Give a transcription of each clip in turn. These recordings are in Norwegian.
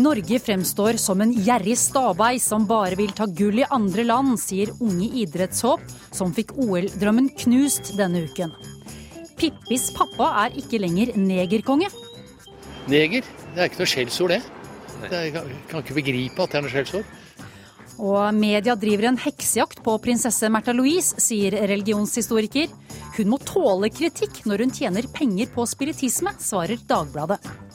Norge fremstår som en gjerrig stabei som bare vil ta gull i andre land, sier unge idrettshåp som fikk OL-drømmen knust denne uken. Pippis pappa er ikke lenger negerkonge. Neger? Det er ikke noe skjellsord, det. Jeg kan, kan ikke begripe at det er noe skjellsord. Og media driver en heksejakt på prinsesse Märtha Louise, sier religionshistoriker. Hun må tåle kritikk når hun tjener penger på spiritisme, svarer Dagbladet.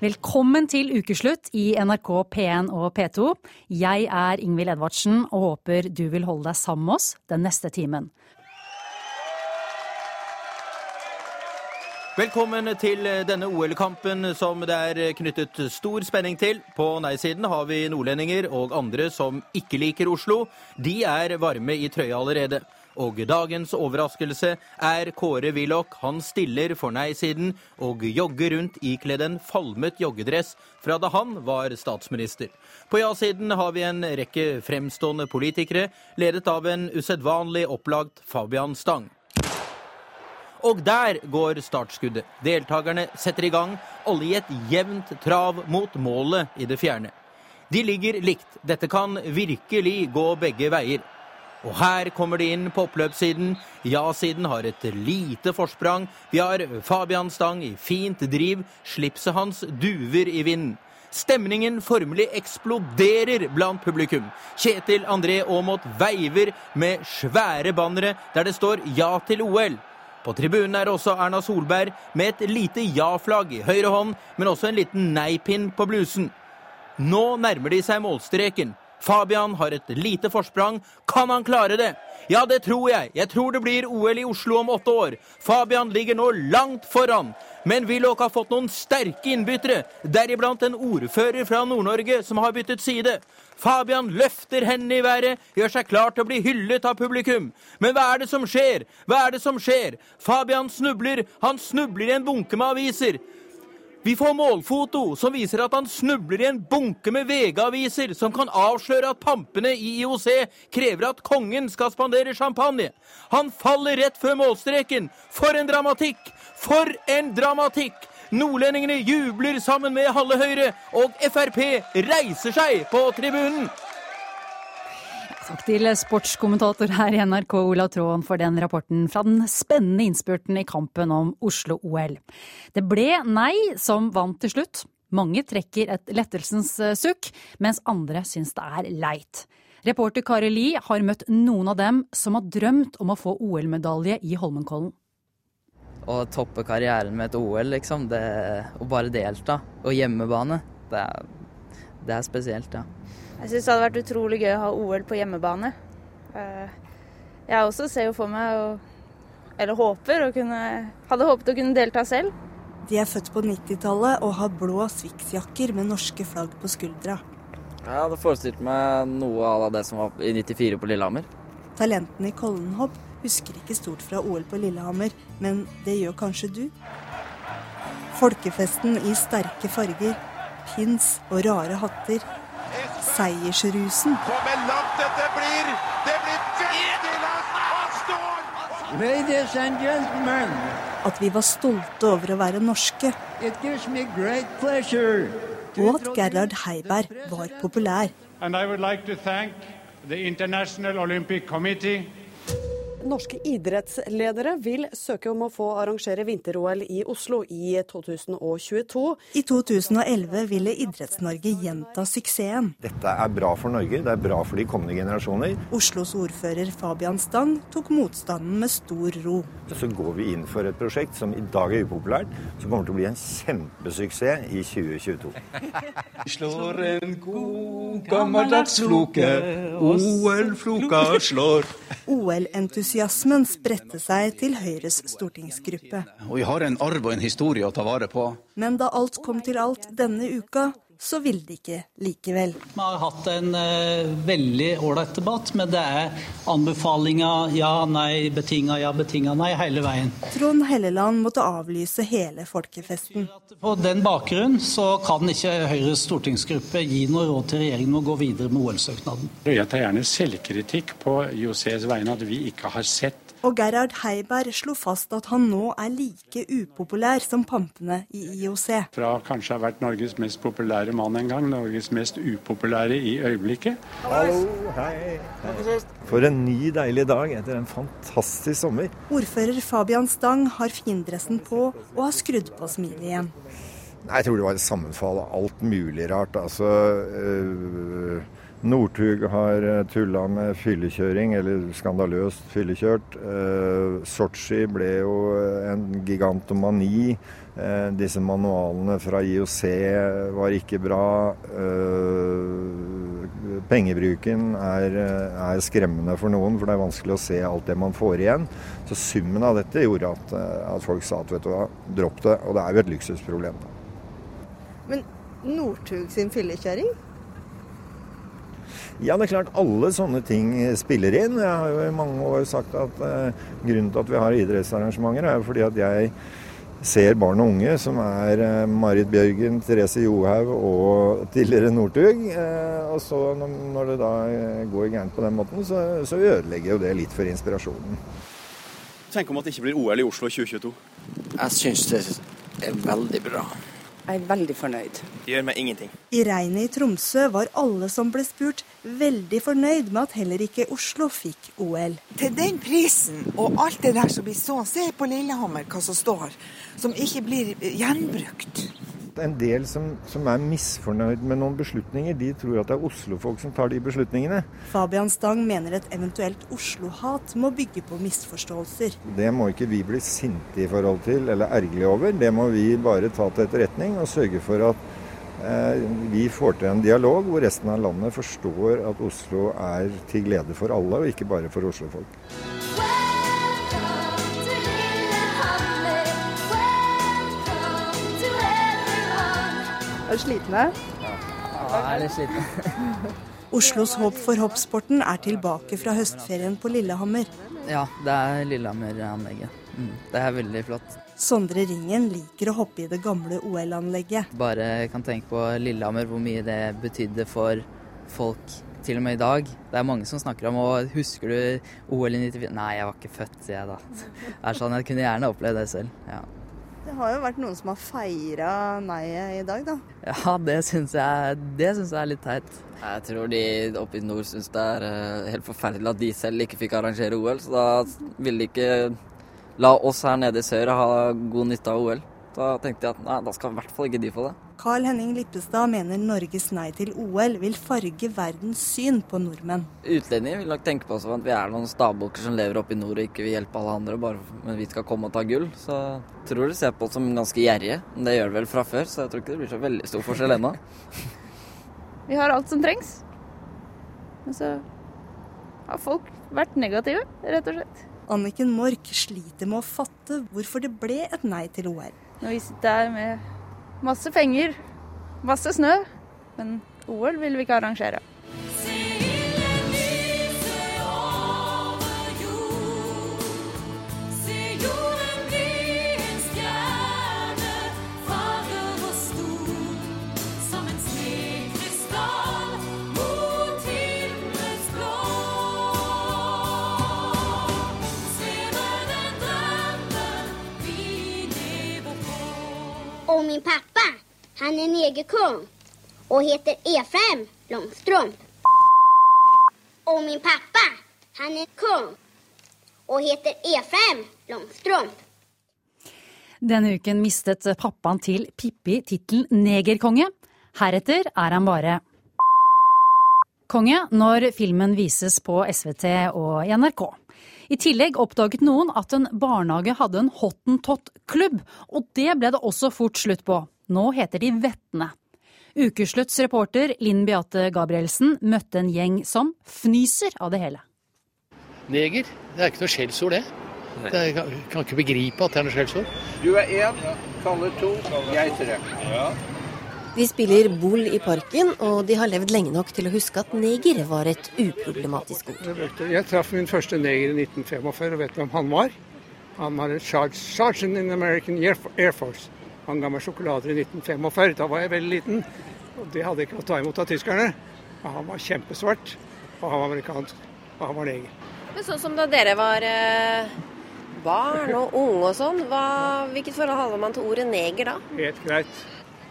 Velkommen til ukeslutt i NRK P1 og P2. Jeg er Ingvild Edvardsen og håper du vil holde deg sammen med oss den neste timen. Velkommen til denne OL-kampen som det er knyttet stor spenning til. På nei-siden har vi nordlendinger og andre som ikke liker Oslo. De er varme i trøya allerede. Og dagens overraskelse er Kåre Willoch. Han stiller for nei-siden og jogger rundt ikledd en falmet joggedress fra da han var statsminister. På ja-siden har vi en rekke fremstående politikere, ledet av en usedvanlig opplagt Fabian Stang. Og der går startskuddet. Deltakerne setter i gang, alle i et jevnt trav mot målet i det fjerne. De ligger likt. Dette kan virkelig gå begge veier. Og her kommer de inn på oppløpssiden. Ja-siden har et lite forsprang. Vi har Fabian Stang i fint driv. Slipset hans duver i vinden. Stemningen formelig eksploderer blant publikum. Kjetil André Aamodt veiver med svære bannere der det står 'Ja til OL'. På tribunen er også Erna Solberg med et lite ja-flagg i høyre hånd, men også en liten nei-pinn på blusen. Nå nærmer de seg målstreken. Fabian har et lite forsprang. Kan han klare det? Ja, det tror jeg. Jeg tror det blir OL i Oslo om åtte år. Fabian ligger nå langt foran. Men Willoch har fått noen sterke innbyttere, deriblant en ordfører fra Nord-Norge som har byttet side. Fabian løfter hendene i været, gjør seg klar til å bli hyllet av publikum. Men hva er det som skjer? Hva er det som skjer? Fabian snubler. Han snubler i en bunke med aviser. Vi får målfoto som viser at han snubler i en bunke med VG-aviser som kan avsløre at pampene i IOC krever at kongen skal spandere champagne. Han faller rett før målstreken. For en dramatikk! For en dramatikk! Nordlendingene jubler sammen med halve Høyre, og Frp reiser seg på tribunen. Takk til sportskommentator her i NRK Olav Tråen for den rapporten fra den spennende innspurten i kampen om Oslo-OL. Det ble nei som vant til slutt. Mange trekker et lettelsens eh, sukk, mens andre syns det er leit. Reporter Kari Li har møtt noen av dem som har drømt om å få OL-medalje i Holmenkollen. Å toppe karrieren med et OL, liksom. Det, å bare delta. Og hjemmebane. Det er, det er spesielt, ja. Jeg syns det hadde vært utrolig gøy å ha OL på hjemmebane. Eh, jeg også ser jo for meg, eller håper, å kunne, hadde håpet å kunne delta selv. De er født på 90-tallet og har blå Swix-jakker med norske flagg på skuldra. Jeg hadde forestilt meg noe av det som var i 94 på Lillehammer. Talentene i Kollenhopp husker ikke stort fra OL på Lillehammer, men det gjør kanskje du? Folkefesten i sterke farger, pins og rare hatter seiersrusen. Men langt dette blir! Det blir veldig langt! Han står! Ladies and gentlemen, At vi var stolte over å være norske. it gives me great pleasure Og at Gerhard Heiberg var populær. And I would like to thank the International Olympic Committee Norske idrettsledere vil søke om å få arrangere vinter-OL i Oslo i 2022. I 2011 ville Idretts-Norge gjenta suksessen. Dette er bra for Norge, det er bra for de kommende generasjoner. Oslos ordfører Fabian Stang tok motstanden med stor ro. Så går vi inn for et prosjekt som i dag er upopulært, som kommer til å bli en kjempesuksess i 2022. Slår en god gammeldags floke, OL-floka slår. OL-entusiasmen spredte seg til Høyres stortingsgruppe. Og vi har en arv og en historie å ta vare på. Men da alt kom til alt denne uka, så vil de ikke likevel. Vi har hatt en uh, veldig ålreit debatt, men det er anbefalinger ja, nei, betinga ja, betinga nei hele veien. Trond Helleland måtte avlyse hele folkefesten. På den bakgrunn så kan ikke Høyres stortingsgruppe gi noe råd til regjeringen om å gå videre med OL-søknaden. Jeg tar gjerne selvkritikk på IOCs vegne at vi ikke har sett og Gerhard Heiberg slo fast at han nå er like upopulær som pampene i IOC. Fra kanskje ha vært Norges mest populære mann en gang, Norges mest upopulære i øyeblikket. Hallo, hei. For en ny, deilig dag etter en fantastisk sommer. Ordfører Fabian Stang har findressen på og har skrudd på smilet igjen. Jeg tror det var et sammenfall av alt mulig rart. Altså øh, Northug har eh, tulla med fyllekjøring, eller skandaløst fyllekjørt. Eh, Sotsji ble jo en gigantomani. Eh, disse manualene fra IOC var ikke bra. Eh, pengebruken er, er, skremmende for noen, for det er vanskelig å se alt det man får igjen. Så summen av dette gjorde at, eh, at folk sa at vet du hva, dropp det. Og det er jo et luksusproblem. Men Northug sin fyllekjøring? Ja, det er klart alle sånne ting spiller inn. Jeg har jo i mange år sagt at eh, grunnen til at vi har idrettsarrangementer, er jo fordi at jeg ser barn og unge som er eh, Marit Bjørgen, Therese Johaug og tidligere Northug. Eh, og så når, når, det da går gærent på den måten, så, så ødelegger jo det litt for inspirasjonen. Tenk om at det ikke blir OL i Oslo 2022. Jeg syns det er veldig bra. Jeg er veldig fornøyd. Det gjør meg ingenting. I regnet i Tromsø var alle som ble spurt, veldig fornøyd med at heller ikke Oslo fikk OL. Til den prisen og alt det der som blir så, se på Lillehammer hva som står, som ikke blir gjenbrukt en del som, som, er misfornøyd med noen beslutninger. De tror at det er Oslo-folk som tar de beslutningene. Fabian Stang mener et eventuelt Oslo-hat må bygge på misforståelser. Det må ikke vi bli sinte i forhold til eller ergerlige over. Det må vi bare ta til etterretning og sørge for at eh, vi får til en dialog hvor resten av landet forstår at Oslo er til glede for alle, og ikke bare for Oslo-folk. Er du slitne? Ja, jeg er litt sliten. Oslos håp for hoppsporten er tilbake fra høstferien på Lillehammer. Ja, det er Lillehammer-anlegget. Mm, det er veldig flott. Sondre Ringen liker å hoppe i det gamle OL-anlegget. Bare kan tenke på Lillehammer, hvor mye det betydde for folk til og med i dag. Det er mange som snakker om og husker du OL i 94? Nei, jeg var ikke født, sier jeg da. Det er sånn, Jeg kunne gjerne opplevd det selv. ja. Det har jo vært noen som har feira nei-et i dag, da. Ja, det syns jeg, jeg er litt teit. Jeg tror de oppe i nord syns det er eh, helt forferdelig at de selv ikke fikk arrangere OL. Så da ville de ikke la oss her nede i sør ha god nytte av OL. Da tenkte jeg at nei, da skal i hvert fall ikke de få det. Carl Henning Lippestad mener Norges nei til OL vil farge verdens syn på nordmenn. Utlendinger vil nok tenke på oss at vi er noen stabukker som lever oppe i nord og ikke vil hjelpe alle andre, bare men vi skal komme og ta gull. Så jeg tror de ser på oss som ganske gjerrige. Men Det gjør de vel fra før, så jeg tror ikke det blir så veldig stor forskjell ennå. vi har alt som trengs. Men så har folk vært negative, rett og slett. Anniken Mork sliter med å fatte hvorfor det ble et nei til OL. Når vi sitter her med masse penger, masse snø, men OL vil vi ikke arrangere. Min pappa, han är negerkung och heter Efraim Långstrump. Och min pappa, han är kung och heter Efraim Långstrump. Denne uken mistet pappaen til Pippi tittelen negerkonge. Heretter er han bare konge når filmen vises på SVT og NRK. I tillegg oppdaget noen at en barnehage hadde en hottentott-klubb, og det ble det også fort slutt på. Nå heter de Vettene. Ukeslutts reporter Linn Beate Gabrielsen møtte en gjeng som fnyser av det hele. Neger? Det er ikke noe skjellsord, det. det jeg kan, kan ikke begripe at det er noe skjellsord. Du er én, Kalle to, jeg tre. Ja. De spiller boll i parken, og de har levd lenge nok til å huske at neger var et uproblematisk ord. Jeg traff min første neger i 1945, og vet du hvem han var? Han var en charge, sergeant in American Air Force. Han ga meg sjokolader i 1945. Da var jeg veldig liten, og det hadde jeg ikke fått ta imot av tyskerne. Og Han var kjempesvart, og han var amerikansk, og han var neger. Men sånn som da dere var eh, barn og unge og sånn, hva, hvilket forhold hadde man til ordet neger da? Helt greit.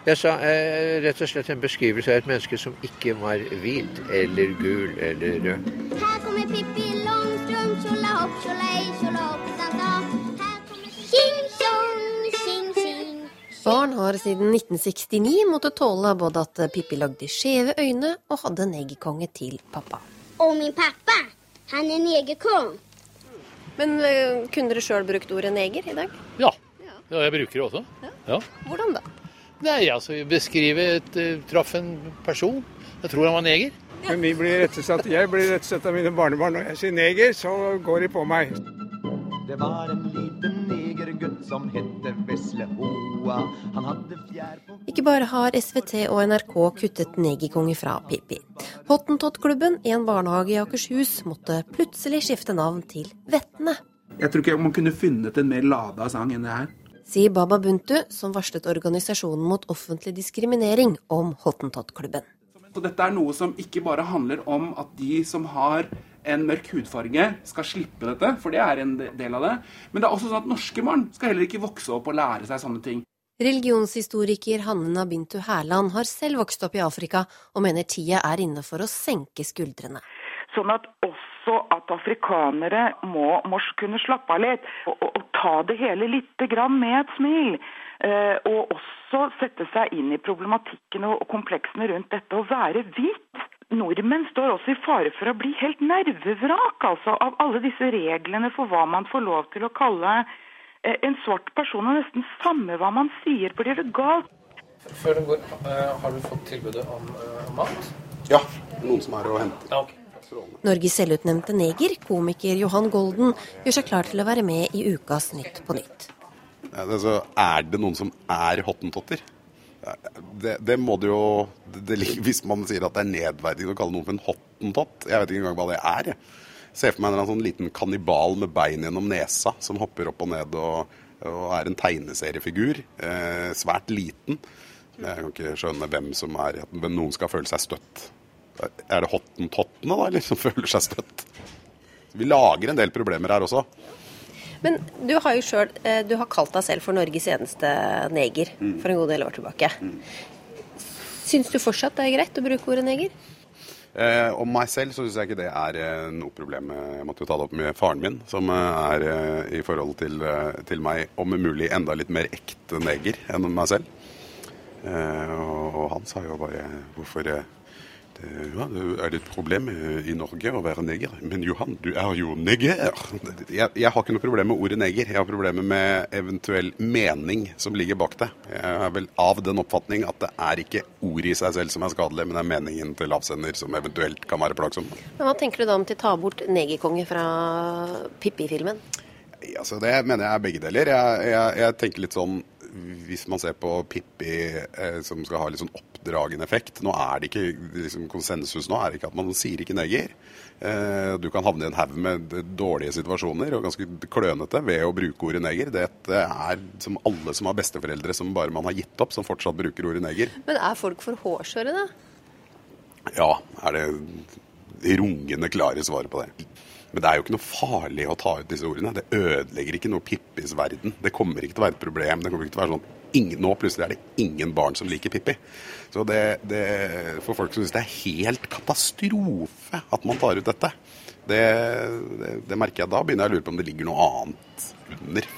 Jeg sa eh, rett og slett en beskrivelse av et menneske som ikke var hvit eller gul eller rød. Her kommer Pippi Långstrump, tjolahopp, tjolahej, da da. Her kommer King tjing. Barn har siden 1969 måttet tåle både at Pippi lagde skjeve øyne og hadde negerkonge til pappa. Og min pappa, han er negerkong. Men eh, kunne dere sjøl brukt ordet neger i dag? Ja. ja, jeg bruker det også. Ja. Hvordan da? Nei, altså beskrive et uh, Traff en person. Jeg tror han var neger. Men vi blir rettesatt, jeg blir rettesatt av mine barnebarn. Når jeg sier neger, så går de på meg. Det var en liten negergutt som hette Vesle Hoa. Han hadde fjær på Ikke bare har SVT og NRK kuttet negerkonge fra Pippi. Hottentottklubben, i en barnehage i Akershus måtte plutselig skifte navn til Vettene. Jeg tror ikke man kunne funnet en mer lada sang enn det her. sier Baba Buntu, som varslet organisasjonen mot offentlig diskriminering om Hottentottklubben. Så dette er noe som ikke bare handler om at de som har en mørk hudfarge, skal slippe dette, for det er en del av det. Men det er også sånn at norske barn skal heller ikke vokse opp og lære seg sånne ting. Religionshistoriker Hanne Nabintu Hærland har selv vokst opp i Afrika, og mener tida er inne for å senke skuldrene. Sånn at også at afrikanere må, må kunne slappe av litt og, og, og ta det hele litt grann med et smil. Eh, og også sette seg inn i problematikken og, og kompleksene rundt dette og være hvit. Nordmenn står også i fare for å bli helt nervevrak altså, av alle disse reglene for hva man får lov til å kalle eh, en svart person. Og nesten samme hva man sier, blir det galt. Før du går, eh, har du fått tilbudet om eh, mat? Ja, noen som er å hente. Ja, okay. Norges selvutnevnte neger, komiker Johan Golden, gjør seg klar til å være med i ukas Nytt på nytt. Ja, det, så er det noen som er hottentotter? Det, det må det jo det, Hvis man sier at det er nedverdigende å kalle noen for en hottentott Jeg vet ikke engang hva det er. jeg. Ser for meg en sånn liten kannibal med bein gjennom nesa som hopper opp og ned og, og er en tegneseriefigur. Eh, svært liten. Jeg kan ikke skjønne hvem som er Men noen skal føle seg støtt. Er det hottentottene da, eller, som føler seg støtt? Vi lager en del problemer her også. Men du har jo selv, eh, du har kalt deg selv for Norges eneste neger for en god del år tilbake. Syns du fortsatt det er greit å bruke ordet neger? Eh, om meg selv så syns jeg ikke det er eh, noe problem. Jeg måtte jo ta det opp med faren min, som eh, er eh, i forhold til, til meg om mulig enda litt mer ekte neger enn meg selv. Eh, og, og han sa jo bare hvorfor ja, det er det et problem eh, i Norge å være neger? Men Johan, du er jo neger! Jeg, jeg har ikke noe problem med ordet neger. Jeg har problemer med eventuell mening som ligger bak det. Jeg er vel av den oppfatning at det er ikke ordet i seg selv som er skadelig, men det er meningen til avsender som eventuelt kan være plagsom. Men Hva tenker du da om til å ta bort negerkonge fra Pippi-filmen? Altså, det mener jeg er begge deler. Jeg, jeg, jeg tenker litt sånn Hvis man ser på Pippi eh, som skal ha litt sånn oppdragende effekt Nå er det ikke liksom, konsensus nå er det ikke at man sier ikke neger. Eh, du kan havne i en haug med dårlige situasjoner og ganske klønete ved å bruke ordet neger. Dette er som alle som har besteforeldre som bare man har gitt opp, som fortsatt bruker ordet neger. Men er folk for hårsåre, da? Ja, er det rungende klare svaret på det. Men det er jo ikke noe farlig å ta ut disse ordene. Det ødelegger ikke noe Pippis verden. Det kommer ikke til å være et problem. Det kommer ikke til å være sånn ingen, Nå plutselig er det ingen barn som liker Pippi. Så det, det For folk som syns det er helt katastrofe at man tar ut dette, det, det, det merker jeg da. Begynner jeg å lure på om det ligger noe annet under.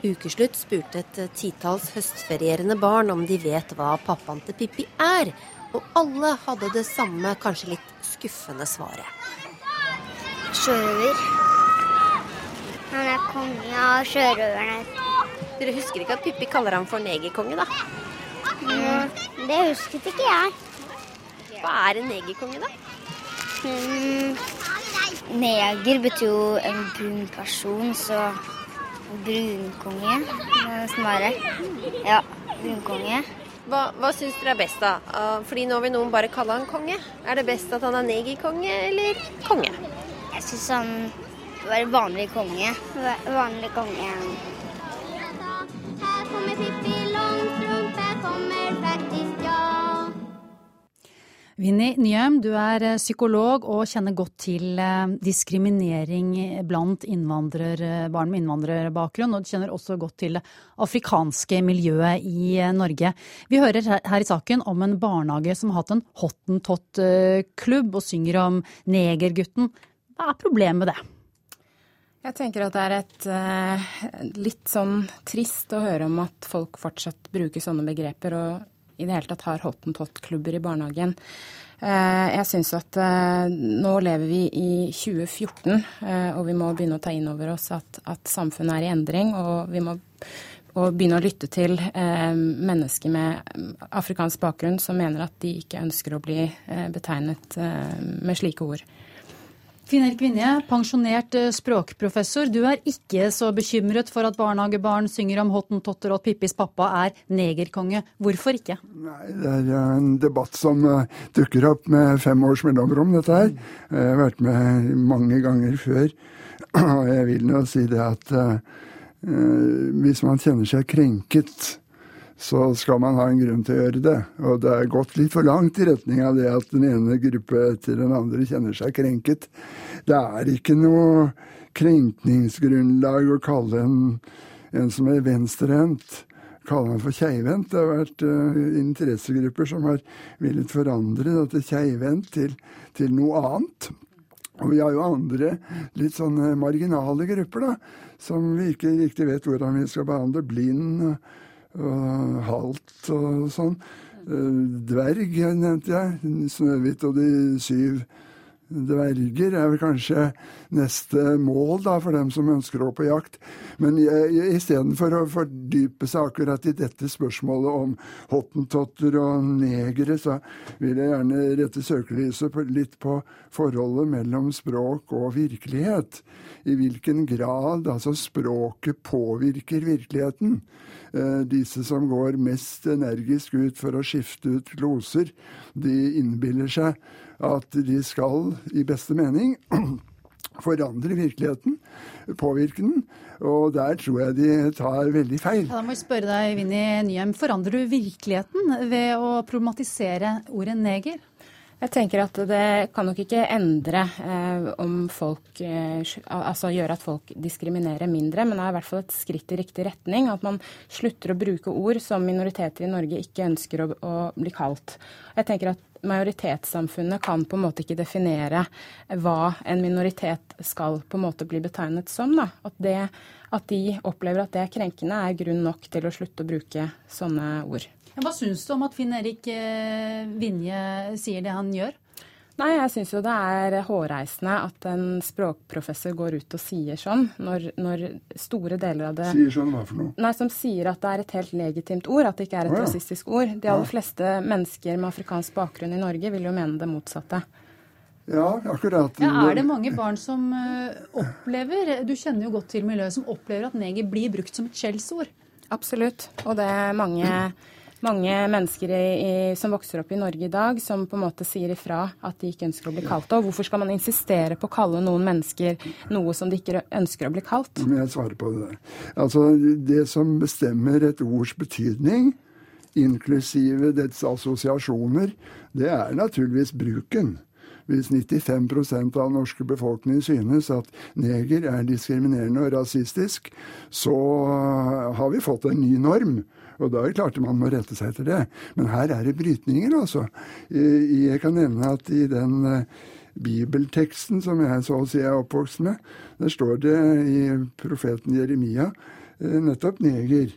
Ukeslutt spurte et titalls høstferierende barn om de vet hva pappaen til Pippi er, og alle hadde det samme, kanskje litt skuffende svaret. Sjørøver. Han er konge av sjørøverne. Dere husker ikke at Pippi kaller ham for negerkonge, da? Mm, det husket ikke jeg. Hva er en negerkonge, da? Mm, neger betyr jo en brun person, så brunkonge snarere. det. Ja, brunkonge. Hva, hva syns dere er best, da? Ah, Fordi nå vil noen bare kalle han konge. Er det best at han er negerkonge eller konge? Jeg syns han var vanlig konge. Vanlig konge. Her kommer Pippi kommer faktisk ja. Vinni Nyheim, du er eh, psykolog og kjenner godt til eh, diskriminering blant eh, barn med innvandrerbakgrunn, og du kjenner også godt til det afrikanske miljøet i Norge. Vi hører her i saken om en barnehage som har hatt en hottentott-klubb og synger om negergutten. Hva er problemet med det? Jeg tenker at det er et eh, litt sånn trist å høre om at folk fortsatt bruker sånne begreper og i det hele tatt har hottentott-klubber i barnehagen. Eh, jeg syns at eh, nå lever vi i 2014, eh, og vi må begynne å ta inn over oss at, at samfunnet er i endring, og vi må og begynne å lytte til mennesker med afrikansk bakgrunn som mener at de ikke ønsker å bli betegnet med slike ord. Finn Erik Vinje, pensjonert eh, språkprofessor. Du er ikke så bekymret for at barnehagebarn synger om hottentotter og at Pippis pappa er negerkonge. Hvorfor ikke? Nei, Det er eh, en debatt som eh, dukker opp med fem års mellomrom, dette her. Jeg har vært med mange ganger før. Og jeg vil nå si det at hvis man kjenner seg krenket, så skal man ha en grunn til å gjøre det. Og det er gått litt for langt i retning av det at den ene gruppe etter den andre kjenner seg krenket. Det er ikke noe krenkningsgrunnlag å kalle en, en som er venstrehendt, kalle han for keivhendt. Det har vært uh, interessegrupper som har villet forandre dette keivhendt til, til noe annet. Og vi har jo andre litt sånne marginale grupper, da, som vi ikke riktig vet hvordan vi skal behandle. Blind og, og halt og sånn. Eh, Dverg nevnte jeg. Snøhvit og de syv dverger er vel kanskje neste mål da, for dem som ønsker å på jakt. Men istedenfor å fordype seg akkurat i dette spørsmålet om hottentotter og negere, så vil jeg gjerne rette søkelyset litt på forholdet mellom språk og virkelighet. I hvilken grad altså språket påvirker virkeligheten. Eh, Disse som går mest energisk ut for å skifte ut gloser, de innbiller seg at de skal, i beste mening, forandre virkeligheten, påvirke den. Og der tror jeg de tar veldig feil. Ja, da må jeg spørre deg, Vinni Nyheim, forandrer du virkeligheten ved å problematisere ordet neger? Jeg tenker at det kan nok ikke endre eh, om folk eh, Altså gjøre at folk diskriminerer mindre, men det er i hvert fall et skritt i riktig retning. At man slutter å bruke ord som minoriteter i Norge ikke ønsker å, å bli kalt. Jeg tenker at majoritetssamfunnet kan på en måte ikke definere hva en minoritet skal på en måte bli betegnet som. Da. At, det, at de opplever at det er krenkende, er grunn nok til å slutte å bruke sånne ord. Hva syns du om at Finn Erik eh, Vinje sier det han gjør? Nei, jeg syns jo det er hårreisende at en språkprofessor går ut og sier sånn, når, når store deler av det Sier sånn hva for noe? Nei, Som sier at det er et helt legitimt ord, at det ikke er et oh, ja. rasistisk ord. De aller Ja. fleste mennesker med afrikansk bakgrunn i Norge vil jo mene det motsatte. Ja, akkurat. Ja, er det mange barn som eh, opplever, du kjenner jo godt til miljøet, som opplever at neger blir brukt som et skjellsord? Absolutt. Og det er mange, mange mennesker i, som vokser opp i Norge i dag, som på en måte sier ifra at de ikke ønsker å bli kalt det. Og hvorfor skal man insistere på å kalle noen mennesker noe som de ikke ønsker å bli kalt? Jeg svarer på det. Altså, det som bestemmer et ords betydning, inklusive dets assosiasjoner, det er naturligvis bruken. Hvis 95 av norske befolkning synes at neger er diskriminerende og rasistisk, så har vi fått en ny norm. Og da er det klart man må rette seg etter det. Men her er det brytninger, altså. Eh, Jeg kan nevne at i den eh, bibelteksten som jeg så å si er oppvokst med, der står det i profeten Jeremia eh, nettopp neger.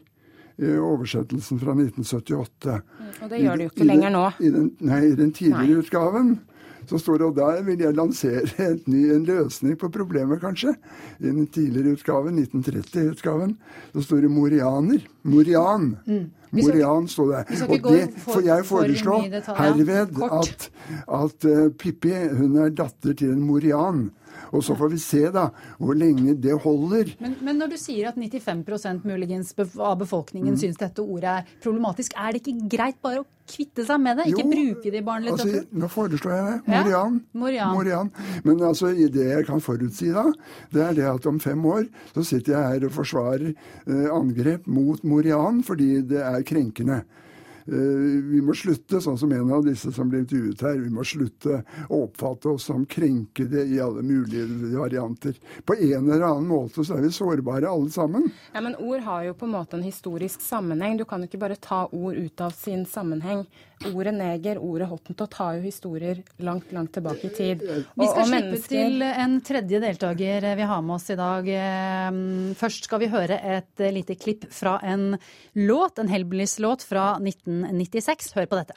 i Oversettelsen fra 1978. Og det gjør det jo ikke lenger nå. I den, nei, i den tidligere Nei. utgaven så står det, og der vil jeg lansere et ny, en løsning på problemet, kanskje. I den tidligere utgaven, 1930-utgaven, så står det morianer. Morian. Mm. Morian står der. Og det får jeg for foreslå herved at, at eh, Pippi hun er datter til en morian. Og så får vi se da hvor lenge det holder. Men, men når du sier at 95 muligens av befolkningen Mm. syns dette ordet er problematisk, er det ikke greit bare å kvitte seg med det? Ikke Jo, bruke det i Altså, barnelitteraturen? nå foreslår jeg det. Ja, Morian. Morian. Morian. Men altså, det jeg kan forutsi da, det er det at om fem år så sitter jeg her og forsvarer eh, angrep mot Morian fordi det er krenkende. Eh, vi må slutte, sånn som en av disse som ble intervjuet her, vi må slutte å oppfatte oss som krenkede i alle mulige varianter. På en eller annen måte så er vi sårbare alle sammen. Ja, Men ord har jo på en måte en historisk sammenheng. Du kan jo ikke bare ta ord ut av sin sammenheng. Ordet neger, ordet hottentott har jo historier langt, langt tilbake i tid. Vi skal og slippe mennesker- til en tredje deltaker vi har med oss i dag. Eh, Først skal vi høre et eh, lite klipp fra en låt, en Hellbillies-låt fra 1996. Hør på dette.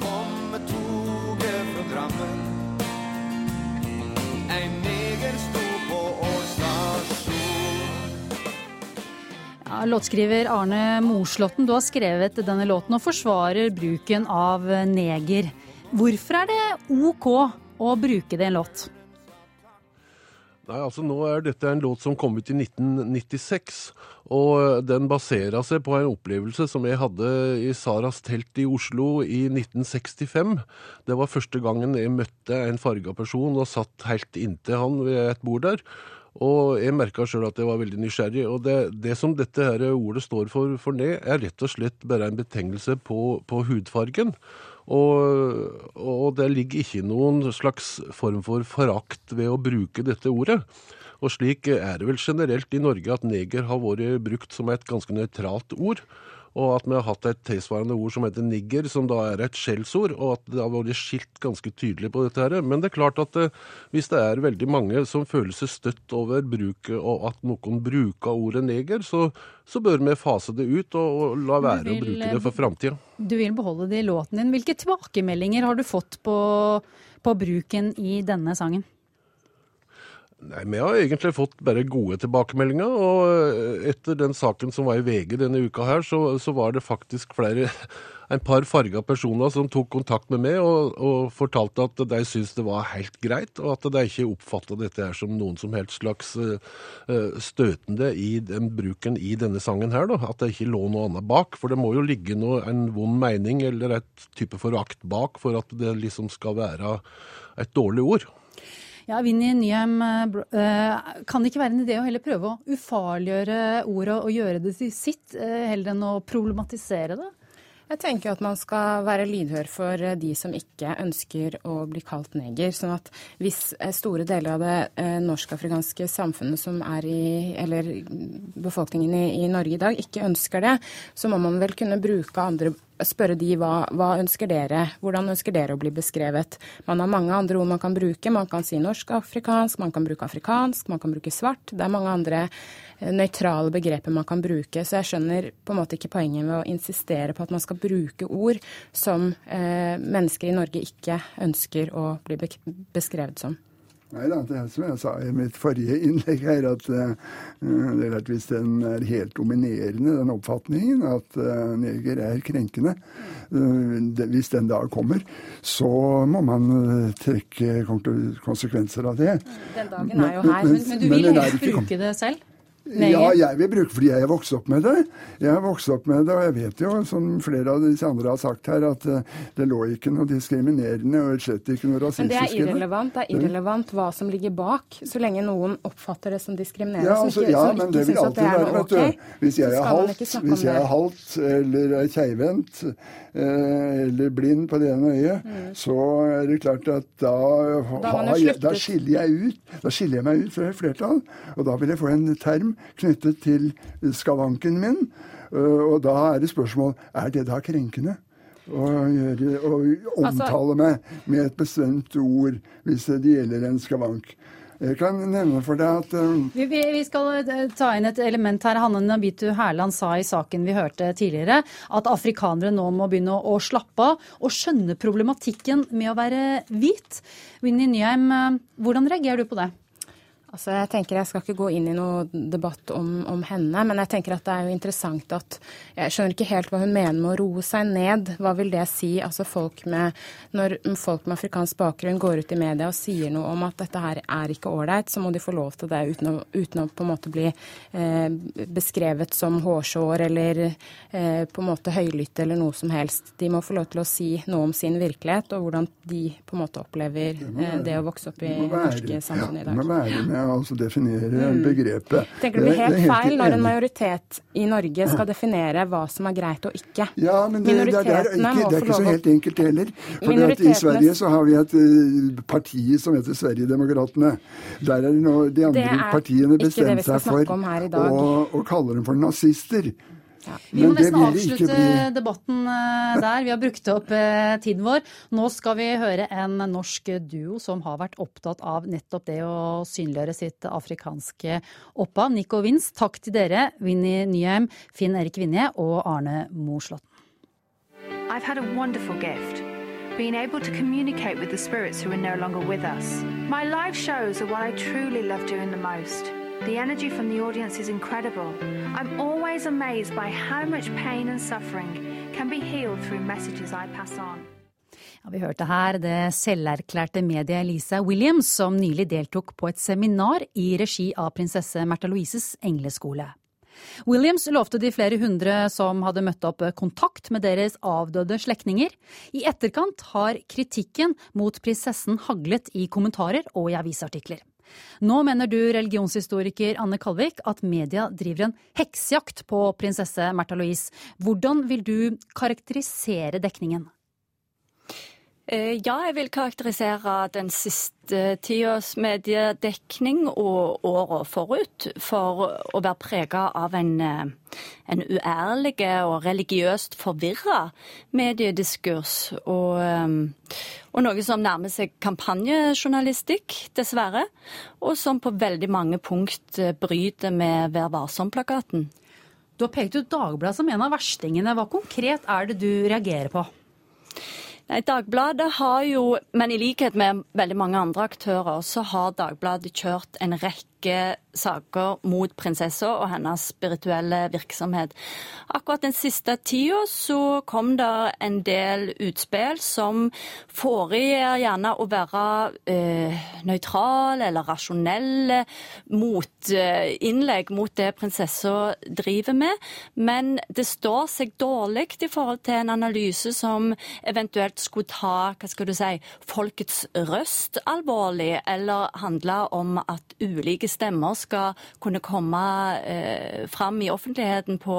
Kom med toget fra Drammen. En neger sto på Ål stasjon. Ja, låtskriver Arne Morslåtten, du har skrevet denne låten og forsvarer bruken av neger. Hvorfor er det OK å bruke det i en låt? Nei, altså Nå er dette en låt som kom ut i 1996, og den baserer seg på en opplevelse som jeg hadde i Saras telt i Oslo i 1965. Det var første gangen jeg møtte en farga person og satt helt inntil han ved et bord der. Og jeg merka sjøl at jeg var veldig nysgjerrig. Og det, det som dette her ordet står for, for ned, er rett og slett bare en betegnelse på, på hudfargen. Og, og det ligger ikke noen slags form for forakt ved å bruke dette ordet. Og slik er det vel generelt i Norge at neger har vært brukt som et ganske nøytralt ord. Og at vi har hatt et tilsvarende ord som heter nigger, som da er et skjellsord. Og at det har vært skilt ganske tydelig på dette. her. Men det er klart at eh, hvis det er veldig mange som føler seg støtt over bruket, og at noen bruker ordet neger, så, så bør vi fase det ut og, og la være vil, å bruke eh, det for framtida. Du vil beholde det i låten din. Hvilke tilbakemeldinger har du fått på, på bruken i denne sangen? Nei, Vi har egentlig fått bare gode tilbakemeldinger. og eh, Etter den saken som var i VG denne uka, her, så, så var det faktisk flere en par farga personer som tok kontakt med meg og, og fortalte at de syntes det var helt greit, og at de ikke oppfatta dette her som noen som helst slags eh, eh, støtende i den bruken i denne sangen her. da, At det ikke lå noe annet bak. For det må jo ligge noe, en vond mening eller et type forakt bak for at det liksom skal være et dårlig ord. Ja, Vinni Nyhem, eh, eh, kan det ikke være en idé å heller prøve å ufarliggjøre ordet og gjøre det til sitt, eh, heller enn å problematisere det? Jeg tenker at man skal være lydhør for de som ikke ønsker å bli kalt neger. sånn at hvis store deler av det norsk-afrikanske samfunnet som er i Eller befolkningen i, i Norge i dag ikke ønsker det, så må man vel kunne bruke andre Spørre de hva, hva ønsker dere, hvordan ønsker dere å bli beskrevet. Man har mange andre ord man kan bruke. Man kan si norsk-afrikansk, man kan bruke afrikansk, man kan bruke svart. Det er mange andre eh, nøytrale begreper man kan bruke. Så jeg skjønner på en måte ikke poenget med å insistere på at man skal bruke ord som eh, mennesker i Norge ikke ønsker å bli beskrevet som. Nei da, det er som jeg sa i mitt forrige innlegg her, at eh, det er at hvis den er helt dominerende, den oppfatningen at eh, neger er krenkende, eh, det, hvis den dag kommer, så må man trekke konsekvenser av det. Den dagen er jo her. Men, men du vil den er helst bruke det selv? Ja, jeg vil bruke fordi jeg er vokst opp med det. Jeg er vokst opp med det, og jeg vet jo, som flere av disse andre har sagt her, at eh, det lå ikke noe diskriminerende og slett ikke noe Men i det er det er irrelevant. Det er irrelevant hva som ligger bak, så lenge noen oppfatter det som diskriminerende. Ja, som altså, ikke, ja som men det vil alltid det være, vet du. Hvis jeg er halt, hvis jeg er halvt eller er keivhendt eh, eller blind på det ene øyet, så er det klart at da, Mm. Da da skiller jeg ut Da skiller jeg meg ut fra et flertall. Og da vil jeg få en term knyttet til skavanken min. Eh, Og da er det spørsmål er det da krenkende. Å gjøre, å Altså- omtale meg med et bestemt ord hvis det gjelder en skavank. Jeg kan nevne for deg at um... Vi, vi, skal eh, ta inn et element her. Hanne Nabitu Hærland sa i saken vi hørte tidligere, at afrikanere nå må begynne å, å slappe av og skjønne problematikken med å være hvit. Winnie Nyheim, hvordan reagerer du på det? Altså, jeg tenker jeg skal ikke gå inn i noe debatt om, om, henne, men jeg tenker at det er jo interessant at Jeg skjønner ikke helt hva hun mener med å roe seg ned. Hva vil det si? Altså folk med, Når folk med afrikansk bakgrunn går ut i media og sier noe om at dette her er ikke ålreit, så må de få lov til det uten å, uten å på en måte bli eh, beskrevet som hårsår eller eh, på en måte høylytte eller noe som helst. De må få lov til å si noe om sin virkelighet og hvordan de på en måte opplever eh, det å vokse opp i det norske samfunnet i dag. Ja, med å altså definere mm. begrepet. Tenker du det blir helt, helt feil når en majoritet i Norge skal definere hva som er greit og ikke? Ja, men det, det, er, ikke, det er ikke så helt enkelt heller. For I Sverige så har vi et uh, parti som heter Sverigedemokraterna. Der er det nå de andre partiene bestemt seg for å, å kalle dem for nazister. Ja. Vi må nesten avslutte bli... debatten eh, der. Vi har brukt opp eh, tiden vår. Nå skal vi høre en norsk duo som har vært opptatt av nettopp det å synliggjøre sitt afrikanske opphav. Nico Wins, takk til dere. Vinni Nyheim, Finn Erik Vinje og Arne Moslåtten. I've had a wonderful gift. Being able to communicate with the spirits who are no longer with us. My live shows are what I truly love doing the most. The energy from the audience is incredible. I'm always amazed by how much pain and suffering can be healed through messages I pass on. Ja, vi hørte her det selverklærte mediet Lisa Williams, som nylig deltok på et seminar i regi av prinsesse Märtha Louises engleskole. Williams lovte de flere hundre som hadde møtt opp, kontakt med deres avdøde slektninger. I etterkant har kritikken mot prinsessen haglet i kommentarer og i avisartikler. Nå mener du, religionshistoriker Anne Kalvik, at media driver en heksejakt på prinsesse Märtha Louise. Hvordan vil du karakterisere dekningen? Eh, ja, jeg vil karakterisere den siste tidas mediedekning og åra forut for å være prega av en, eh, en uærlig og religiøst forvirra mediediskurs. Og, eh, og, noe som nærmer seg kampanjejournalistikk, dessverre. Og som på veldig mange punkt bryter med Vær varsom-plakaten. Du har pekt ut Dagbladet som en av verstingene. Hva konkret er det du reagerer på? Nei, Dagbladet har jo, men i likhet med veldig mange andre aktører, så har Dagbladet kjørt en rekke saker mot prinsessa og hennes spirituelle virksomhet. Akkurat den siste tida så kom det en del utspill som foregir gjerne å være eh, nøytrale eller rasjonelle motinnlegg mot det prinsessa driver med, men det står seg dårlig i forhold til en analyse som eventuelt skulle ta hva skal du si, folkets røst alvorlig, eller handle om at ulike stemmer skal kunne komme eh, fram i offentligheten på,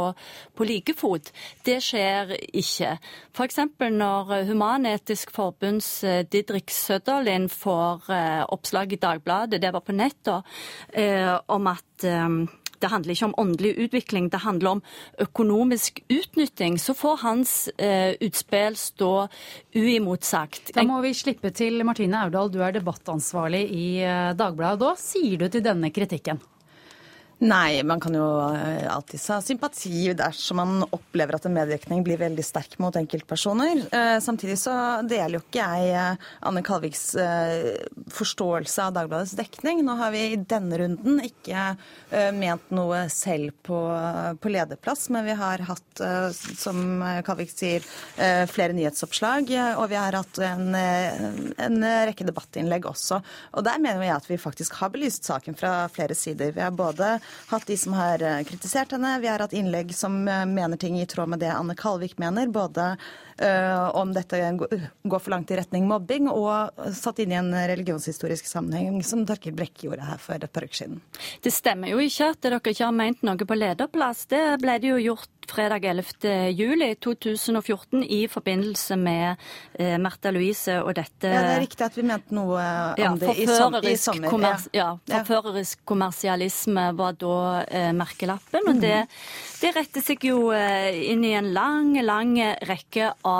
på like fot. Det skjer ikke. F.eks. når Human-Etisk Forbunds eh, Didrik Søderlind får eh, oppslag i Dagbladet, det var på nettet, eh, om at eh, det handler ikke om åndelig utvikling, det handler om økonomisk utnytting. Så får hans eh, utspill stå uimotsagt. Da må vi slippe til Martine Aurdal, du er debattansvarlig i eh, Dagbladet. Hva sier du til denne kritikken? Nei, man kan jo alltid alltids ha sympati dersom man opplever at en medvirkning blir veldig sterk mot enkeltpersoner. Eh, samtidig så deler jo ikke jeg eh, Anne Kalviks forståelse av Dagbladets dekning. Nå har vi i denne runden ikke ment noe selv på, på lederplass, men vi har hatt, som Kalvik sier, flere nyhetsoppslag. Og vi har hatt en, en rekke debattinnlegg også. Og der mener jeg at vi faktisk har belyst saken fra flere sider. Vi har både hatt de som har eh, kritisert henne. Vi har hatt innlegg som eh, mener ting i tråd med det Anne Kalvik mener. Både om dette går for langt i retning mobbing, og satt inn i en religionshistorisk sammenheng, som Torkild Brekke gjorde her for et par uker siden. Det stemmer jo ikke at dere ikke har ment noe på lederplass. Det ble det jo gjort fredag 11. juli 2014 i forbindelse med eh, Märtha Louise og dette Ja, det er riktig at vi mente noe om ja, det i, som, i sommer. Kommers, ja, forførerisk kommersialisme var da eh, merkelappen. Og det, det, retter seg jo eh, inn i en lang, lang rekke av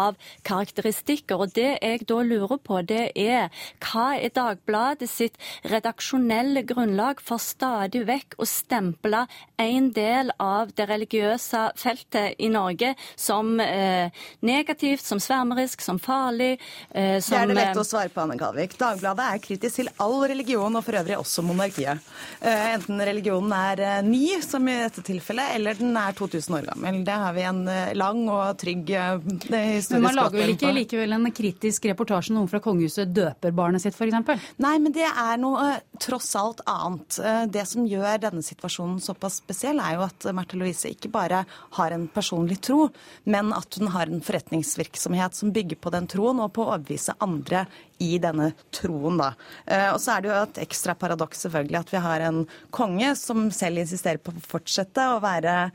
karakteristikker. Og det jeg da lurer på, det er hva er Dagbladet sitt redaksjonelle grunnlag for stadig vekk å stemple en del av det religiøse feltet i Norge som eh, negativt, som svermerisk, som farlig. Eh, som, det er det lett eh, å svare på, Anne Kalvik. Dagbladet er kritisk til all religion, og for øvrig også monarkiet. Eh, enten religionen er eh, ny, som i dette tilfellet, eller den er 2000 år gammel. Det har vi en eh, lang og trygg eh, Men man lager vel ikke likevel en kritisk reportasje noen fra kongehuset døper barnet sitt, f.eks.? Nei, men det er noe eh, tross alt annet. Eh, Det som gjør denne situasjonen såpass spesiell, er jo at Märtha Louise ikke bare har en personlig tro, men at hun har en forretningsvirksomhet som bygger på den troen, og på å overbevise andre i denne troen, da. Eh, Og så er det jo et ekstra paradoks selvfølgelig at vi har en konge som selv insisterer på å fortsette å være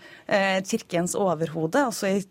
kirkens overhode, også i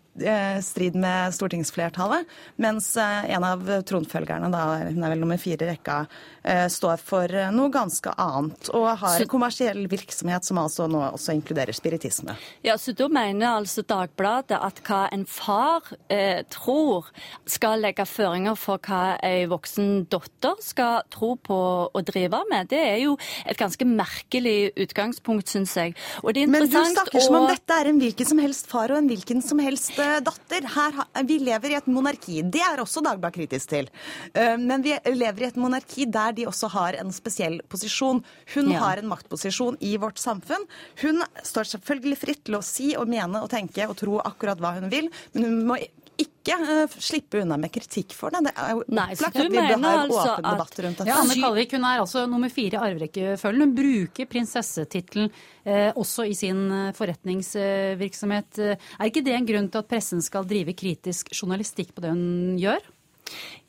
strid med stortingsflertallet, mens eh, en av tronfølgerne, da, hun er vel nummer fire i rekka, eh, står for eh, noe ganske annet, og har en kommersiell virksomhet som altså nå også inkluderer spiritisme. Ja, så Da mener altså Dagbladet at hva en far eh, tror skal legge føringer for hva ei voksen datter skal tro på å drive med. Det er jo et ganske merkelig utgangspunkt, syns jeg. Og det Men du snakker som om dette er en hvilken som helst far og en hvilken som helst eh, datter. Her, vi lever i et monarki. Det er også Dagbladet kritisk til. Eh, Men vi lever i et monarki der de også har en spesiell posisjon. Hun Ja. har en maktposisjon i vårt samfunn. Hun står selvfølgelig fritt til å si og mene og tenke og tro akkurat hva hun vil, men hun må ikke uh, slippe unna med kritikk for det. Det er jo Nei, så opplagt du at vi bør mener ha en altså åpen debatt rundt dette. Ja, Anne Kalvik hun er altså nummer fire i arverekkefølgen. Hun bruker prinsessetittelen uh, også i sin eh, forretningsvirksomhet. Eh, Er ikke det en grunn til at pressen skal drive kritisk journalistikk på det hun gjør?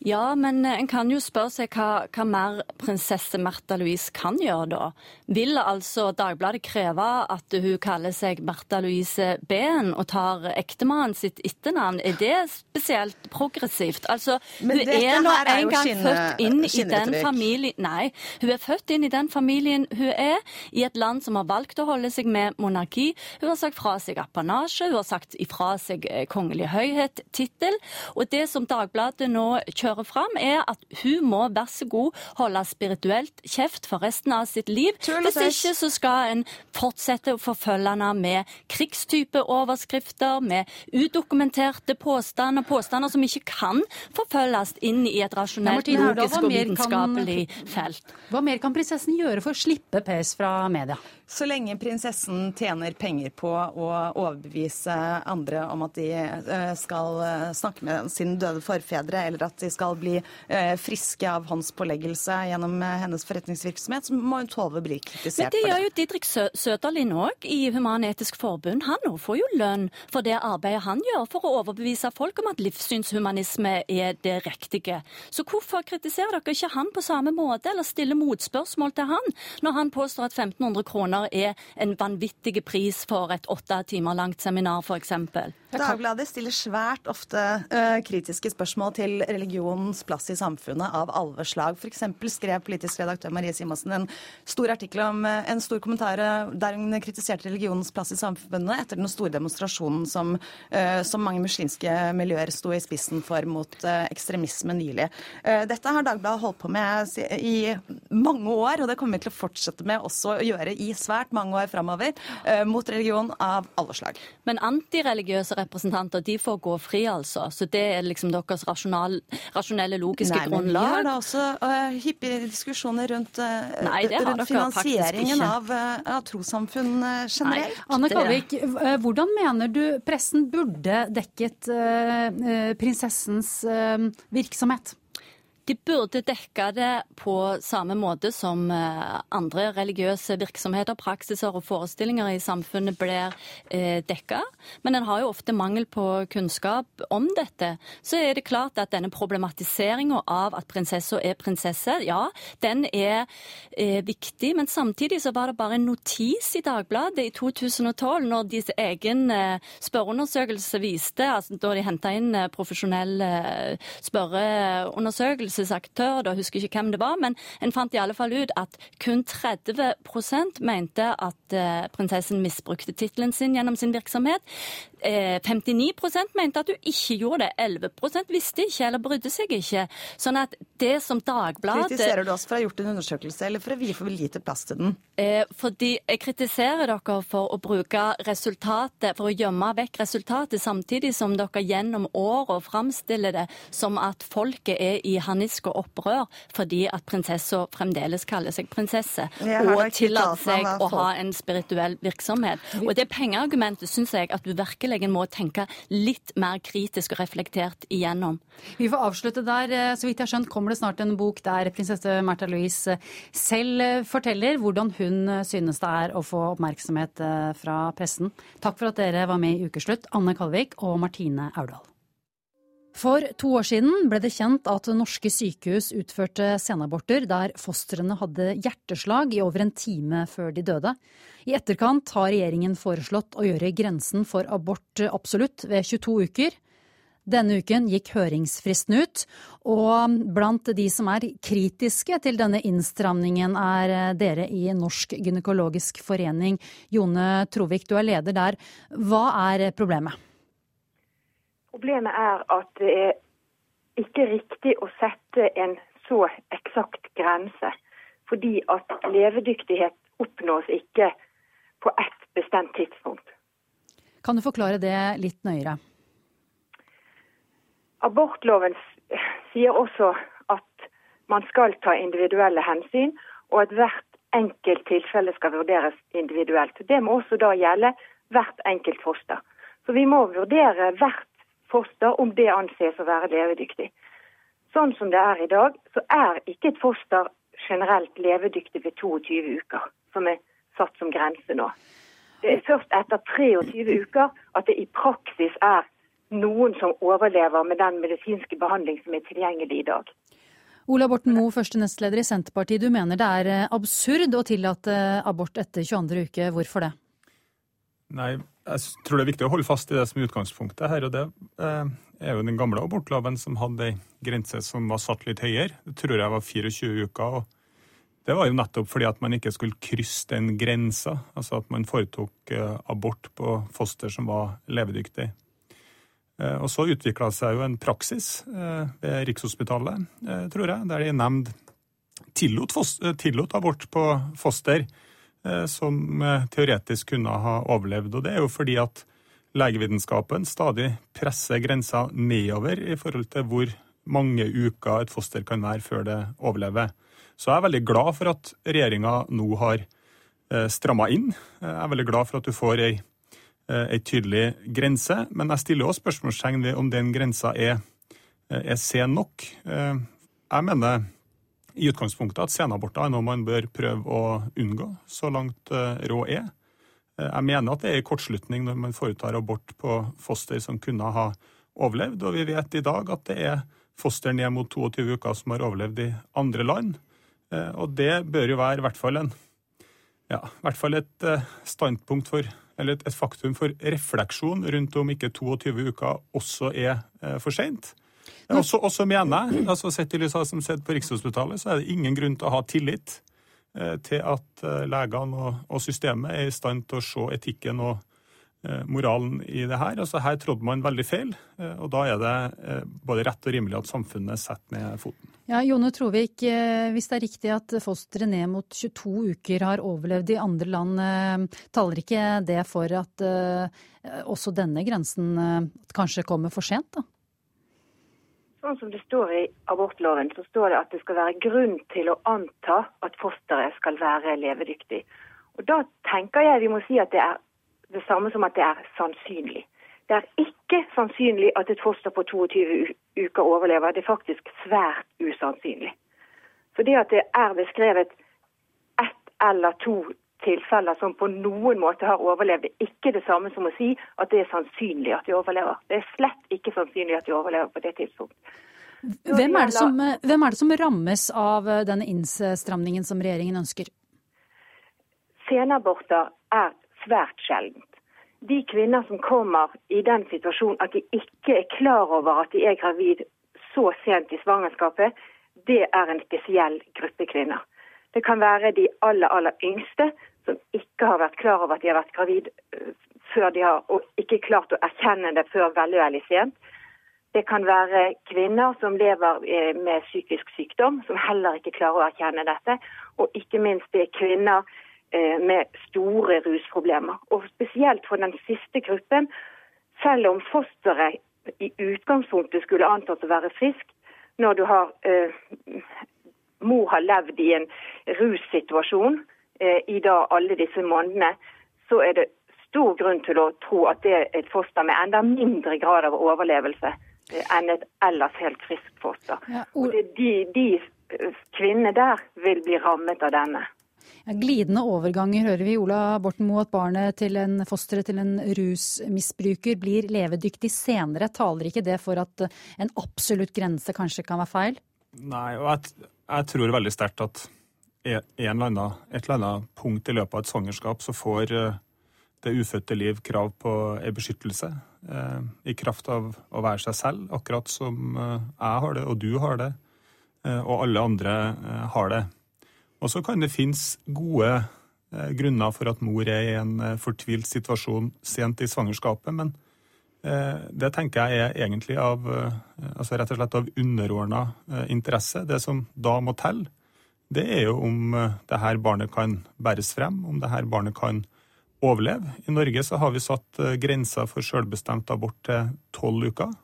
Ja, men eh, en kan jo spørre seg hva, hva mer prinsesse Märtha Louise kan gjøre da. Vil altså Dagbladet kreve at hun kaller seg Märtha Louise Behn og tar ektemannen sitt etternavn? Er det spesielt progressivt? Altså, Men hun er nå en gang skinne- født inn i den familien Nei, hun er født inn i den familien hun er, i et land som har valgt å holde seg med monarki. Hun har sagt fra seg apanasje, hun har sagt ifra seg eh, kongelig høyhet-tittel. Og det som Dagbladet nå kjører fram, er at hun må, vær så god, holde spirituelt kjeft for resten av sitt liv. Hvis ikke så skal en fortsette å forfølge henne med krigstype overskrifter, med udokumenterte påstander, påstander som ikke kan forfølges inn i et rasjonelt, ja, logisk og vitenskapelig felt. Hva mer kan prinsessen gjøre for å slippe pes fra media? Så lenge prinsessen tjener penger på å overbevise andre om at de eh, skal eh, snakke med sine døde forfedre, eller at de skal bli eh, friske av håndspåleggelse gjennom eh, hennes forretningsvirksomhet, så må hun tåle å bli Men for det for gjør jo Didrik Sø Søderlind òg i Human-Etisk Forbund. Han òg får jo lønn for det arbeidet han gjør for å overbevise folk om at livssynshumanisme er det riktige. Så hvorfor kritiserer dere ikke han på samme måte, eller stiller motspørsmål til han, når han påstår at 1500 kroner er en vanvittig pris for et åtte timer langt seminar, f.eks.? Dagbladet stiller svært ofte uh, kritiske spørsmål til religionens plass i samfunnet av alle slag. F.eks. skrev politisk redaktør Marie Simonsen en stor artikkel om eh, en stor kommentar eh, der hun kritiserte religionens plass i samfunnet etter den store demonstrasjonen som, eh, som mange muslimske miljøer sto i spissen for mot ekstremisme nylig. Dette har Dagbladet holdt på med i mange år, og det kommer vi til å fortsette med også å gjøre i svært mange år framover, mot religion av alle slag. Men antireligiøse representanter de får gå fri, altså. Så det er liksom deres rasjonal, rasjonelle, logiske Nei, men vi har da også uh, hyppige diskusjoner rundt, uh, Nei, det rundt finansieringen av, uh, av trossamfunn generelt. generelt. Anne Kalvik, eh, hvordan mener du pressen burde dekket eh, eh, prinsessens eh, virksomhet? De burde dekke det på samme måte som eh, andre religiøse virksomheter, praksiser og forestillinger i samfunnet blir eh, dekka. Men en har jo ofte mangel på kunnskap om dette. Så er det klart at denne problematiseringa av at prinsessa er prinsesse, ja, den er eh, viktig. Men samtidig så var det bare en notis i Dagbladet i 2012, når deres egen spørreundersøkelse viste, altså da de henta inn profesjonell eh, spørreundersøkelsesaktør, da husker jeg ikke hvem det var, men en fant i alle fall ut at kun 30 mente at eh, prinsessen misbrukte tittelen sin gjennom sin virksomhet. Eh, 59% mente at du ikke gjorde det. 11 visste ikke eller brydde seg ikke. Sånn at det som Dagbladet Kritiserer du oss for å ha gjort en undersøkelse, eller for å vi for lite plass til den? Eh, fordi jeg kritiserer dere for å bruke resultatet, for å gjemme vekk resultatet, samtidig som dere gjennom åra framstiller det som at folket er i hanisk og opprør fordi at prinsessa fremdeles kaller seg prinsesse, og tillater seg å ha en spirituell virksomhet. Og det pengeargumentet syns jeg at du virkelig må tenke litt mer kritisk og reflektert igjennom. Vi får avslutte der. Eh, Så vidt jeg har skjønt kommer det snart en bok der prinsesse Märtha Louise eh, selv eh, forteller hvordan hun synes det er å få oppmerksomhet fra pressen. Takk for at dere var med i Ukeslutt, Anne Kalvik og Martine Aurdal. For to år siden ble det kjent at norske sykehus utførte senaborter der fostrene hadde hjerteslag i over en time før de døde. I etterkant har regjeringen foreslått å gjøre grensen for abort absolutt ved 22 uker. Denne uken gikk høringsfristen ut, og blant de som er kritiske til denne innstramningen er dere i Norsk gynekologisk forening. Jone Trovik, du er leder der. Hva er problemet? Problemet er at det er ikke riktig å sette en så eksakt grense. Fordi at levedyktighet oppnås ikke på ett bestemt tidspunkt. Kan du forklare det litt nøyere? Abortloven sier også at man skal ta individuelle hensyn, og at hvert enkelt tilfelle skal vurderes individuelt. Det må også da gjelde hvert enkelt foster. Så vi må vurdere hvert foster om det anses å være levedyktig. Sånn som det er i dag, så er ikke et foster generelt levedyktig ved 22 uker, som er satt som grense nå. Det er først etter 23 uker at det i praksis er noen som overlever med den medisinske behandling som er tilgjengelig i dag. Ola Borten Moe, første nestleder i Senterpartiet. Du mener det er eh, absurd å tillate abort etter 22. uke. Hvorfor det? Nei, jeg tror det er viktig å holde fast i det som er utgangspunktet her. og Det eh, er jo den gamle abortloven som hadde ei grense som var satt litt høyere. Det tror jeg var 24 uker. og Det var jo nettopp fordi at man ikke skulle krysse den grensa. Altså at man foretok eh, abort på foster som var levedyktig. Eh, Og så utvikla seg jo en praksis ved Rikshospitalet, tror jeg, der de nemnd tillot, tillot abort på foster som eh, teoretisk kunne ha overlevd. Og det er jo fordi at legevitenskapen stadig presser grensa nedover i forhold til hvor mange uker et foster kan være før det overlever. Så jeg er veldig glad for at regjeringa nå har eh, stramma inn. Jeg er veldig glad for at du får ei, eh, ei tydelig grense, men jeg stiller også spørsmålstegn ved om den grensa er, eh, er sen nok. Eh, Jeg mener i utgangspunktet at senaborter er noe man bør prøve å unngå, så langt eh, råd er. Eh, Jeg mener at det er en kortslutning når man foretar abort på foster som kunne ha overlevd, og vi vet i dag at det er foster ned mot 22 uker som har overlevd i andre land. Eh, Og det bør jo være i hvert fall en ja, hvert fall et standpunkt for, eller et, faktum for refleksjon rundt om ikke 22 uker også er for seint. Og så også, mener jeg, altså sett i lys av det som skjedde på Rikshospitalet, så er det ingen grunn til å ha tillit eh, til at eh, legene og, og systemet er i stand til å se etikken og eh, moralen i det her. Altså Her trådde man veldig feil, eh, og da er det både rett og rimelig at samfunnet setter ned foten. Ja, Jone Trovik, hvis det er riktig at fostre ned mot 22 uker har overlevd i andre land, taler ikke det for at også denne grensen kanskje kommer for sent? da? Sånn som det står i abortloven, så står det at det skal være grunn til å anta at fosteret skal være levedyktig. Og Da tenker jeg vi må si at det er det samme som at det er sannsynlig. Det er ikke sannsynlig at et foster på 22 uker overlever. Det er faktisk svært usannsynlig. Så det at det er beskrevet ett eller to tilfeller som på noen måte har overlevd, er ikke det samme som å si at det er sannsynlig at de overlever. Det er slett ikke sannsynlig at de overlever på det tidspunkt. Hvem er, det som, hvem er det som rammes av eh, denne innstramningen som regjeringen ønsker? Senaborter er svært sjeldent. De kvinner som kommer i den situasjonen at de ikke er klar over at de er gravid så sent i svangerskapet, det er en spesiell gruppe kvinner. Det kan være de aller, aller yngste som ikke har vært klar over at de har vært gravid øh, før de har og ikke klart å erkjenne det før veldig, veldig sent. Det kan være kvinner som lever eh, med psykisk sykdom, som heller ikke klarer å erkjenne dette. Og ikke minst det er kvinner eh, med store rusproblemer. Og spesielt for den siste gruppen, selv om fosteret i utgangspunktet skulle antas å være frisk, når du har eh, mor har levd i en russituasjon eh, i da alle disse månedene, så er det stor grunn til å tro at det er et foster med enda mindre grad av overlevelse eh, enn et ellers helt friskt foster. Ja, og det, de, de eh, kvinnene der vil bli rammet av denne. Ja, glidende overganger hører vi Ola Borten Moe at barnet til en fosteret til en rusmisbruker blir levedyktig senere. Taler ikke det for at en absolutt grense kanskje kan være feil? Nei, og jeg, jeg tror veldig sterkt at en eller annen, et eller annet punkt i løpet av et svangerskap så får eh, det ufødte liv krav på en beskyttelse. Eh, I kraft av å være seg selv, akkurat som eh, jeg har det, og du har det, eh, og alle andre eh, har det. Og så kan det finnes gode eh, grunner for at mor er i en eh, fortvilt situasjon sent i svangerskapet, men eh, det tenker jeg er egentlig av eh, altså rett og slett av underordna eh, interesse. Det som da må telle, det er jo om eh, det her barnet kan bæres frem, om det her barnet kan overleve. I Norge så har vi satt eh, grensa for selvbestemt abort til tolv uker.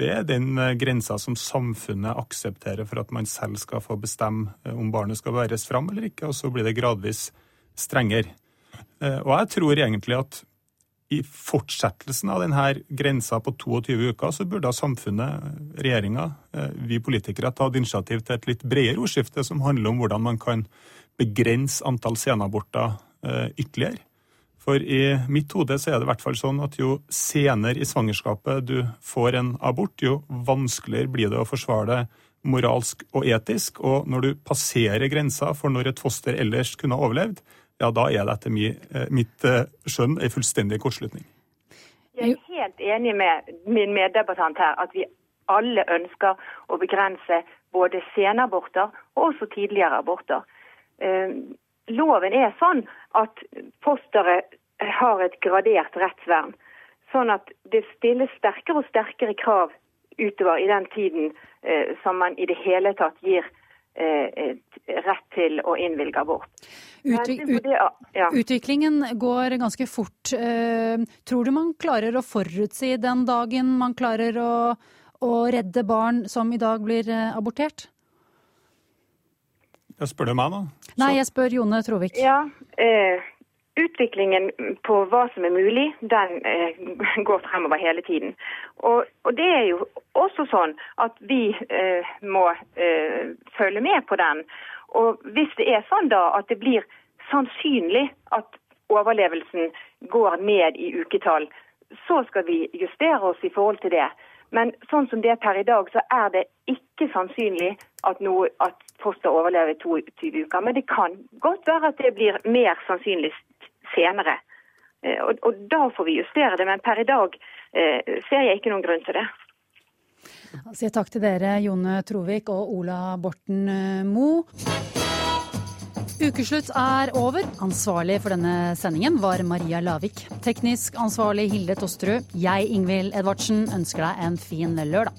Det er den eh, grensa som samfunnet aksepterer for at man selv skal få bestemme eh, om barnet skal bæres fram eller ikke, og så blir det gradvis strengere. Eh, Og jeg tror egentlig at i fortsettelsen av denne grensa på 22 uker, så burde samfunnet, regjeringa, vi politikere tatt initiativ til et litt bredere ordskifte som handler om hvordan man kan begrense antall senaborter ytterligere. For i mitt hode så er det i hvert fall sånn at jo senere i svangerskapet du får en abort, jo vanskeligere blir det å forsvare det moralsk og etisk. Og når du passerer grensa for når et foster ellers kunne ha overlevd, ja, da er det etter eh, mitt eh, skjønn en fullstendig kortslutning. Jeg er helt enig med min meddebattant her at vi alle ønsker å begrense både senaborter og også tidligere aborter. Eh, loven er sånn at fosteret har et gradert rettsvern. Sånn at det stilles sterkere og sterkere krav utover i den tiden som man i det hele tatt gir rett til å innvilge abort. Utvik. Utviklingen går ganske fort. Eh, tror du man klarer å forutsi den dagen man klarer å, å redde barn som i dag blir eh, abortert? Jeg spør du meg, da? Nei, jeg spør Jone Trovik. Ja, eh, Utviklingen på hva som er mulig, den eh, går fremover hele tiden. Og, og, det er jo også sånn at vi eh, må eh, følge med på den. Og hvis det er sånn da at det blir sannsynlig at overlevelsen går ned i uketall, så skal vi justere oss i forhold til det. Men sånn som det er per i dag, så er det ikke sannsynlig at, noe, at foster overlever 22 uker. Men det kan godt være at det blir mer sannsynlig senere. Eh, og, og, da får vi justere det, men per i dag eh, ser jeg ikke noen grunn til det. Jeg sier takk til dere, Jone Trovik og Ola Borten Mo. Moe. Ukeslutt er over. Ansvarlig for denne sendingen var Maria Lavik. Teknisk ansvarlig Hilde Tosterud. Jeg, Ingvild Edvardsen, ønsker deg en fin lørdag.